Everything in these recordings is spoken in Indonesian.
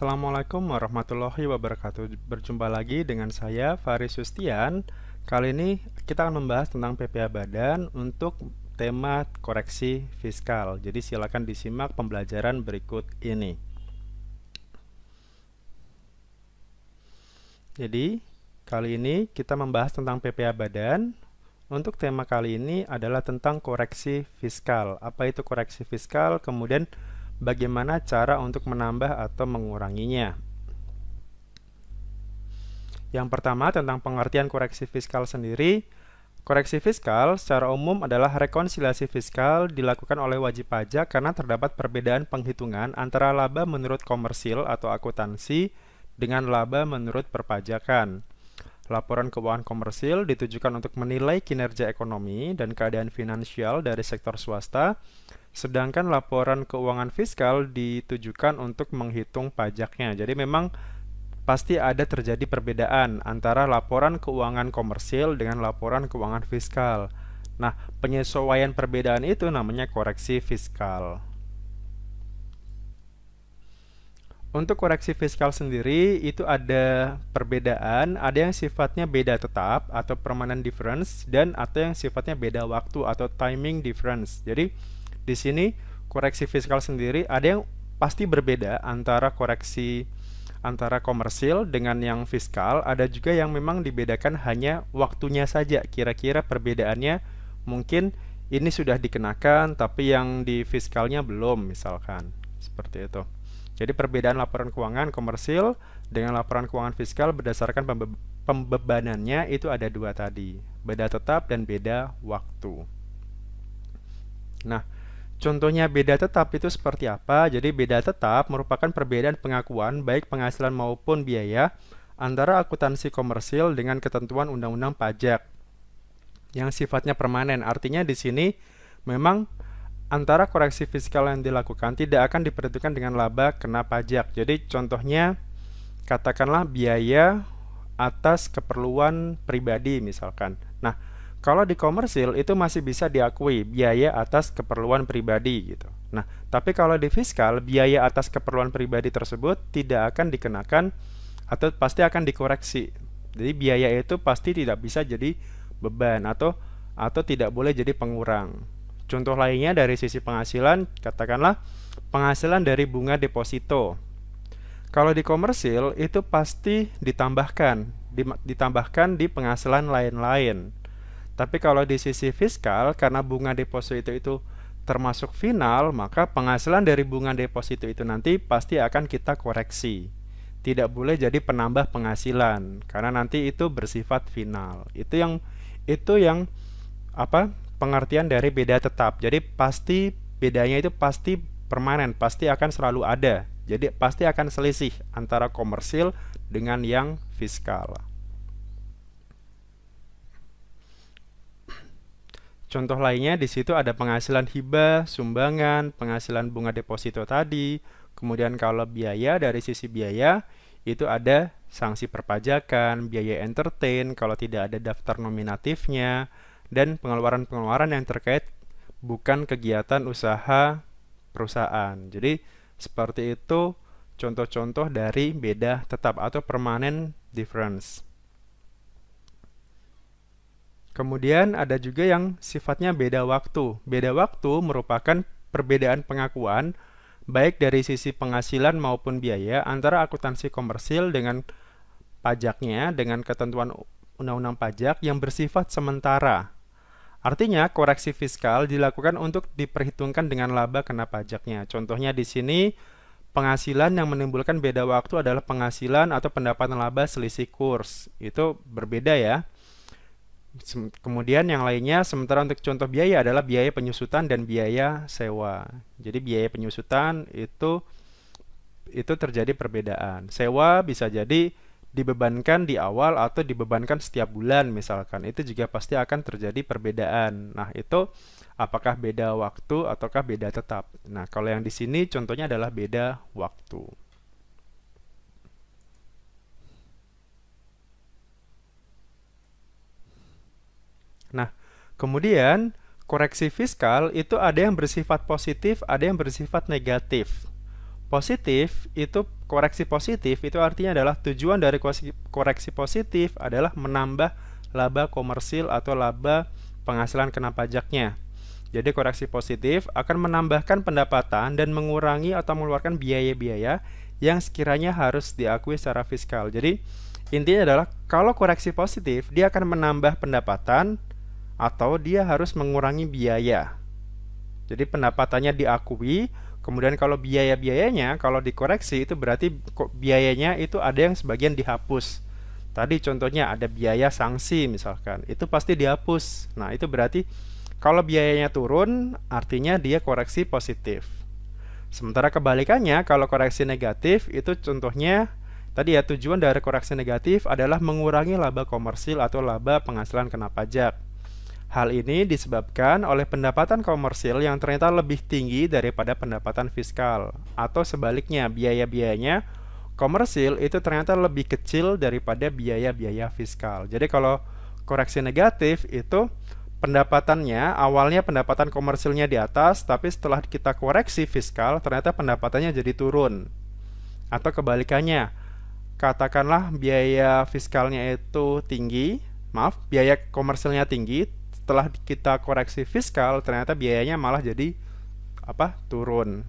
Assalamualaikum warahmatullahi wabarakatuh. Berjumpa lagi dengan saya Faris Sustian. Kali ini kita akan membahas tentang PPA Badan untuk tema koreksi fiskal. Jadi silakan disimak pembelajaran berikut ini. Jadi kali ini kita membahas tentang PPA Badan. Untuk tema kali ini adalah tentang koreksi fiskal. Apa itu koreksi fiskal? Kemudian bagaimana cara untuk menambah atau menguranginya. Yang pertama tentang pengertian koreksi fiskal sendiri. Koreksi fiskal secara umum adalah rekonsiliasi fiskal dilakukan oleh wajib pajak karena terdapat perbedaan penghitungan antara laba menurut komersil atau akuntansi dengan laba menurut perpajakan. Laporan keuangan komersil ditujukan untuk menilai kinerja ekonomi dan keadaan finansial dari sektor swasta, Sedangkan laporan keuangan fiskal ditujukan untuk menghitung pajaknya. Jadi memang pasti ada terjadi perbedaan antara laporan keuangan komersil dengan laporan keuangan fiskal. Nah, penyesuaian perbedaan itu namanya koreksi fiskal. Untuk koreksi fiskal sendiri itu ada perbedaan, ada yang sifatnya beda tetap atau permanent difference dan atau yang sifatnya beda waktu atau timing difference. Jadi di sini koreksi fiskal sendiri ada yang pasti berbeda antara koreksi antara komersil dengan yang fiskal, ada juga yang memang dibedakan hanya waktunya saja. Kira-kira perbedaannya mungkin ini sudah dikenakan tapi yang di fiskalnya belum misalkan. Seperti itu. Jadi perbedaan laporan keuangan komersil dengan laporan keuangan fiskal berdasarkan pembe pembebanannya itu ada dua tadi, beda tetap dan beda waktu. Nah, Contohnya beda tetap itu seperti apa? Jadi beda tetap merupakan perbedaan pengakuan baik penghasilan maupun biaya antara akuntansi komersil dengan ketentuan undang-undang pajak yang sifatnya permanen. Artinya di sini memang antara koreksi fiskal yang dilakukan tidak akan diperhitungkan dengan laba kena pajak. Jadi contohnya katakanlah biaya atas keperluan pribadi misalkan. Nah, kalau di komersil itu masih bisa diakui biaya atas keperluan pribadi gitu. Nah, tapi kalau di fiskal biaya atas keperluan pribadi tersebut tidak akan dikenakan atau pasti akan dikoreksi. Jadi biaya itu pasti tidak bisa jadi beban atau atau tidak boleh jadi pengurang. Contoh lainnya dari sisi penghasilan, katakanlah penghasilan dari bunga deposito. Kalau di komersil itu pasti ditambahkan, ditambahkan di penghasilan lain-lain. Tapi kalau di sisi fiskal, karena bunga deposito itu termasuk final, maka penghasilan dari bunga deposito itu nanti pasti akan kita koreksi. Tidak boleh jadi penambah penghasilan karena nanti itu bersifat final. Itu yang itu yang apa? pengertian dari beda tetap. Jadi pasti bedanya itu pasti permanen, pasti akan selalu ada. Jadi pasti akan selisih antara komersil dengan yang fiskal. Contoh lainnya di situ ada penghasilan hibah, sumbangan, penghasilan bunga deposito tadi. Kemudian kalau biaya dari sisi biaya itu ada sanksi perpajakan, biaya entertain kalau tidak ada daftar nominatifnya dan pengeluaran-pengeluaran yang terkait bukan kegiatan usaha perusahaan. Jadi seperti itu contoh-contoh dari beda tetap atau permanent difference. Kemudian ada juga yang sifatnya beda waktu. Beda waktu merupakan perbedaan pengakuan baik dari sisi penghasilan maupun biaya antara akuntansi komersil dengan pajaknya dengan ketentuan undang-undang pajak yang bersifat sementara. Artinya, koreksi fiskal dilakukan untuk diperhitungkan dengan laba kena pajaknya. Contohnya di sini, penghasilan yang menimbulkan beda waktu adalah penghasilan atau pendapatan laba selisih kurs. Itu berbeda ya. Kemudian yang lainnya sementara untuk contoh biaya adalah biaya penyusutan dan biaya sewa. Jadi biaya penyusutan itu itu terjadi perbedaan. Sewa bisa jadi dibebankan di awal atau dibebankan setiap bulan misalkan. Itu juga pasti akan terjadi perbedaan. Nah, itu apakah beda waktu ataukah beda tetap. Nah, kalau yang di sini contohnya adalah beda waktu. Nah, kemudian koreksi fiskal itu ada yang bersifat positif, ada yang bersifat negatif. positif itu koreksi positif itu artinya adalah tujuan dari koreksi positif adalah menambah laba komersil atau laba penghasilan kena pajaknya. Jadi koreksi positif akan menambahkan pendapatan dan mengurangi atau mengeluarkan biaya-biaya yang sekiranya harus diakui secara fiskal. Jadi intinya adalah kalau koreksi positif dia akan menambah pendapatan atau dia harus mengurangi biaya. Jadi pendapatannya diakui, kemudian kalau biaya-biayanya kalau dikoreksi itu berarti biayanya itu ada yang sebagian dihapus. Tadi contohnya ada biaya sanksi misalkan, itu pasti dihapus. Nah, itu berarti kalau biayanya turun, artinya dia koreksi positif. Sementara kebalikannya, kalau koreksi negatif, itu contohnya tadi ya tujuan dari koreksi negatif adalah mengurangi laba komersil atau laba penghasilan kena pajak. Hal ini disebabkan oleh pendapatan komersil yang ternyata lebih tinggi daripada pendapatan fiskal, atau sebaliknya biaya-biayanya komersil itu ternyata lebih kecil daripada biaya-biaya fiskal. Jadi kalau koreksi negatif itu pendapatannya awalnya pendapatan komersilnya di atas, tapi setelah kita koreksi fiskal ternyata pendapatannya jadi turun. Atau kebalikannya, katakanlah biaya fiskalnya itu tinggi, maaf, biaya komersilnya tinggi, setelah kita koreksi fiskal ternyata biayanya malah jadi apa? turun.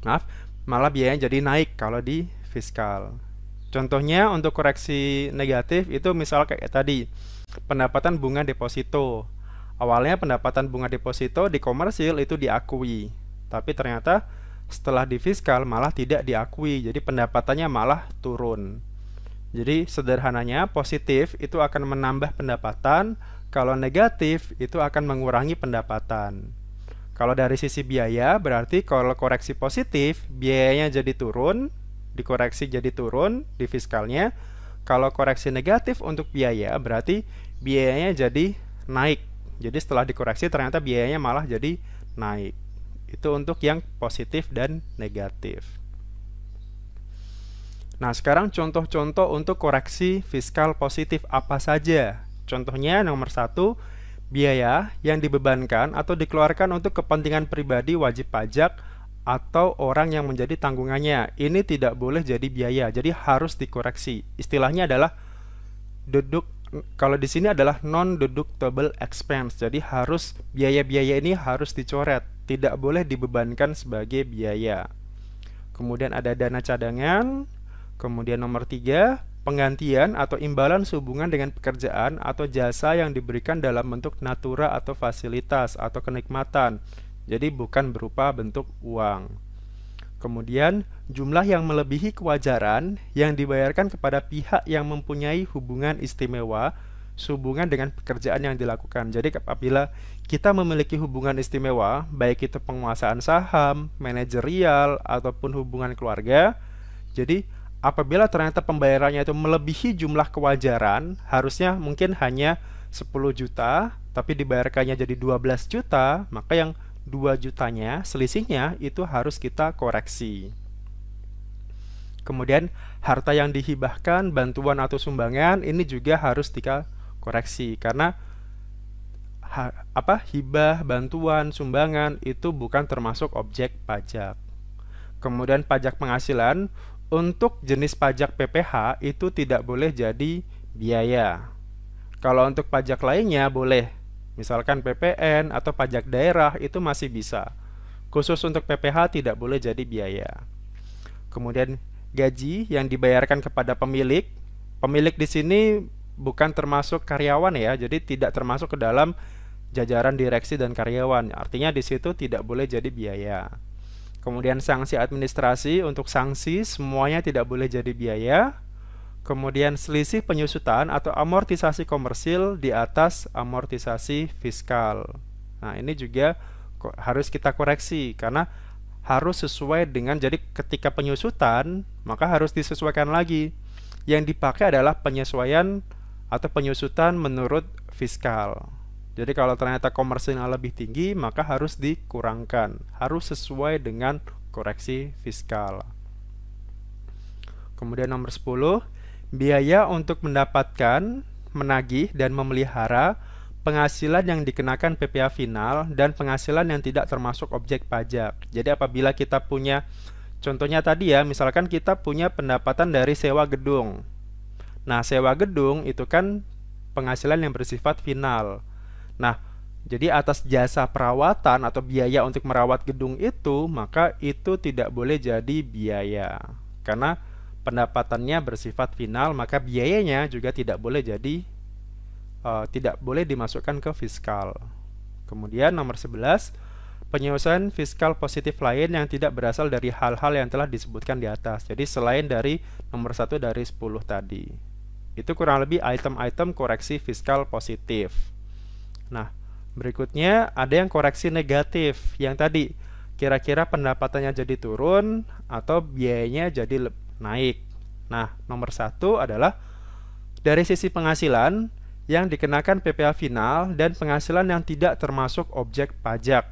Maaf, malah biayanya jadi naik kalau di fiskal. Contohnya untuk koreksi negatif itu misal kayak tadi pendapatan bunga deposito. Awalnya pendapatan bunga deposito di komersil itu diakui, tapi ternyata setelah di fiskal malah tidak diakui, jadi pendapatannya malah turun. Jadi sederhananya positif itu akan menambah pendapatan, kalau negatif itu akan mengurangi pendapatan. Kalau dari sisi biaya berarti kalau koreksi positif biayanya jadi turun, dikoreksi jadi turun di fiskalnya. Kalau koreksi negatif untuk biaya berarti biayanya jadi naik. Jadi setelah dikoreksi ternyata biayanya malah jadi naik. Itu untuk yang positif dan negatif. Nah, sekarang contoh-contoh untuk koreksi fiskal positif apa saja? Contohnya nomor satu, biaya yang dibebankan atau dikeluarkan untuk kepentingan pribadi wajib pajak atau orang yang menjadi tanggungannya. Ini tidak boleh jadi biaya, jadi harus dikoreksi. Istilahnya adalah duduk kalau di sini adalah non deductible expense. Jadi harus biaya-biaya ini harus dicoret, tidak boleh dibebankan sebagai biaya. Kemudian ada dana cadangan. Kemudian nomor tiga, penggantian atau imbalan sehubungan dengan pekerjaan atau jasa yang diberikan dalam bentuk natura atau fasilitas atau kenikmatan. Jadi bukan berupa bentuk uang. Kemudian, jumlah yang melebihi kewajaran yang dibayarkan kepada pihak yang mempunyai hubungan istimewa sehubungan dengan pekerjaan yang dilakukan. Jadi apabila kita memiliki hubungan istimewa, baik itu penguasaan saham, manajerial, ataupun hubungan keluarga, jadi apabila ternyata pembayarannya itu melebihi jumlah kewajaran, harusnya mungkin hanya 10 juta, tapi dibayarkannya jadi 12 juta, maka yang 2 jutanya, selisihnya itu harus kita koreksi. Kemudian harta yang dihibahkan, bantuan atau sumbangan ini juga harus kita koreksi karena ha, apa hibah, bantuan, sumbangan itu bukan termasuk objek pajak. Kemudian pajak penghasilan untuk jenis pajak PPH itu tidak boleh jadi biaya. Kalau untuk pajak lainnya boleh, Misalkan PPN atau pajak daerah itu masih bisa. Khusus untuk PPH tidak boleh jadi biaya. Kemudian gaji yang dibayarkan kepada pemilik. Pemilik di sini bukan termasuk karyawan ya, jadi tidak termasuk ke dalam jajaran direksi dan karyawan. Artinya di situ tidak boleh jadi biaya. Kemudian sanksi administrasi untuk sanksi semuanya tidak boleh jadi biaya. Kemudian selisih penyusutan atau amortisasi komersil di atas amortisasi fiskal. Nah, ini juga harus kita koreksi karena harus sesuai dengan jadi ketika penyusutan maka harus disesuaikan lagi. Yang dipakai adalah penyesuaian atau penyusutan menurut fiskal. Jadi kalau ternyata komersilnya lebih tinggi maka harus dikurangkan, harus sesuai dengan koreksi fiskal. Kemudian nomor 10, biaya untuk mendapatkan, menagih, dan memelihara penghasilan yang dikenakan PPh final dan penghasilan yang tidak termasuk objek pajak. Jadi apabila kita punya Contohnya tadi ya, misalkan kita punya pendapatan dari sewa gedung. Nah, sewa gedung itu kan penghasilan yang bersifat final. Nah, jadi atas jasa perawatan atau biaya untuk merawat gedung itu, maka itu tidak boleh jadi biaya. Karena pendapatannya bersifat final, maka biayanya juga tidak boleh jadi uh, tidak boleh dimasukkan ke fiskal. Kemudian nomor 11, penyelesaian fiskal positif lain yang tidak berasal dari hal-hal yang telah disebutkan di atas. Jadi selain dari nomor 1 dari 10 tadi. Itu kurang lebih item-item koreksi fiskal positif. Nah, berikutnya ada yang koreksi negatif. Yang tadi, kira-kira pendapatannya jadi turun atau biayanya jadi naik. Nah, nomor satu adalah dari sisi penghasilan yang dikenakan PPh final dan penghasilan yang tidak termasuk objek pajak,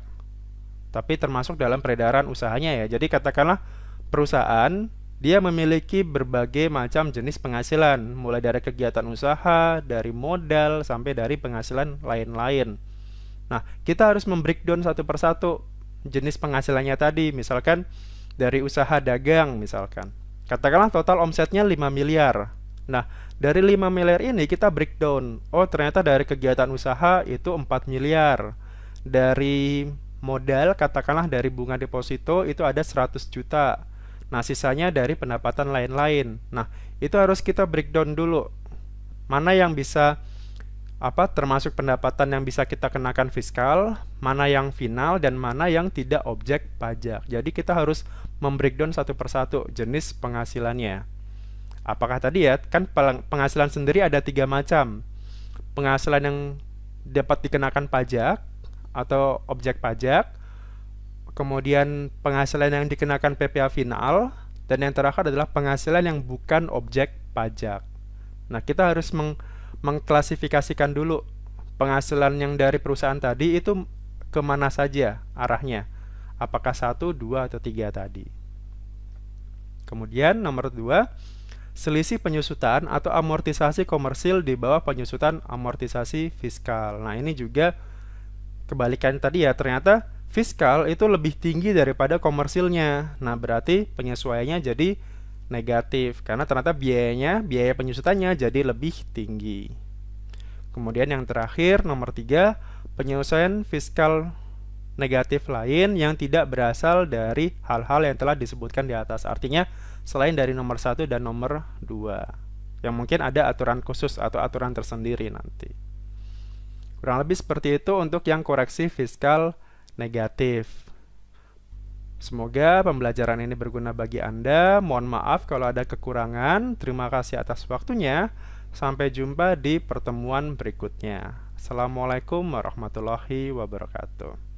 tapi termasuk dalam peredaran usahanya ya. Jadi katakanlah perusahaan dia memiliki berbagai macam jenis penghasilan, mulai dari kegiatan usaha, dari modal, sampai dari penghasilan lain-lain. Nah, kita harus membreakdown satu persatu jenis penghasilannya tadi, misalkan dari usaha dagang misalkan. Katakanlah total omsetnya 5 miliar. Nah, dari 5 miliar ini kita breakdown. Oh, ternyata dari kegiatan usaha itu 4 miliar. Dari modal, katakanlah dari bunga deposito itu ada 100 juta. Nah, sisanya dari pendapatan lain-lain. Nah, itu harus kita breakdown dulu. Mana yang bisa apa termasuk pendapatan yang bisa kita kenakan fiskal, mana yang final dan mana yang tidak objek pajak. Jadi kita harus membreakdown satu persatu jenis penghasilannya. Apakah tadi ya kan penghasilan sendiri ada tiga macam. Penghasilan yang dapat dikenakan pajak atau objek pajak, kemudian penghasilan yang dikenakan PPh final, dan yang terakhir adalah penghasilan yang bukan objek pajak. Nah, kita harus meng mengklasifikasikan dulu penghasilan yang dari perusahaan tadi itu ke mana saja arahnya. Apakah satu, dua, atau tiga tadi. Kemudian nomor dua, selisih penyusutan atau amortisasi komersil di bawah penyusutan amortisasi fiskal. Nah ini juga kebalikan tadi ya, ternyata fiskal itu lebih tinggi daripada komersilnya. Nah berarti penyesuaiannya jadi negatif karena ternyata biayanya, biaya penyusutannya jadi lebih tinggi. Kemudian yang terakhir nomor tiga penyelesaian fiskal negatif lain yang tidak berasal dari hal-hal yang telah disebutkan di atas. Artinya selain dari nomor satu dan nomor dua yang mungkin ada aturan khusus atau aturan tersendiri nanti. Kurang lebih seperti itu untuk yang koreksi fiskal negatif. Semoga pembelajaran ini berguna bagi Anda. Mohon maaf kalau ada kekurangan. Terima kasih atas waktunya. Sampai jumpa di pertemuan berikutnya. Assalamualaikum warahmatullahi wabarakatuh.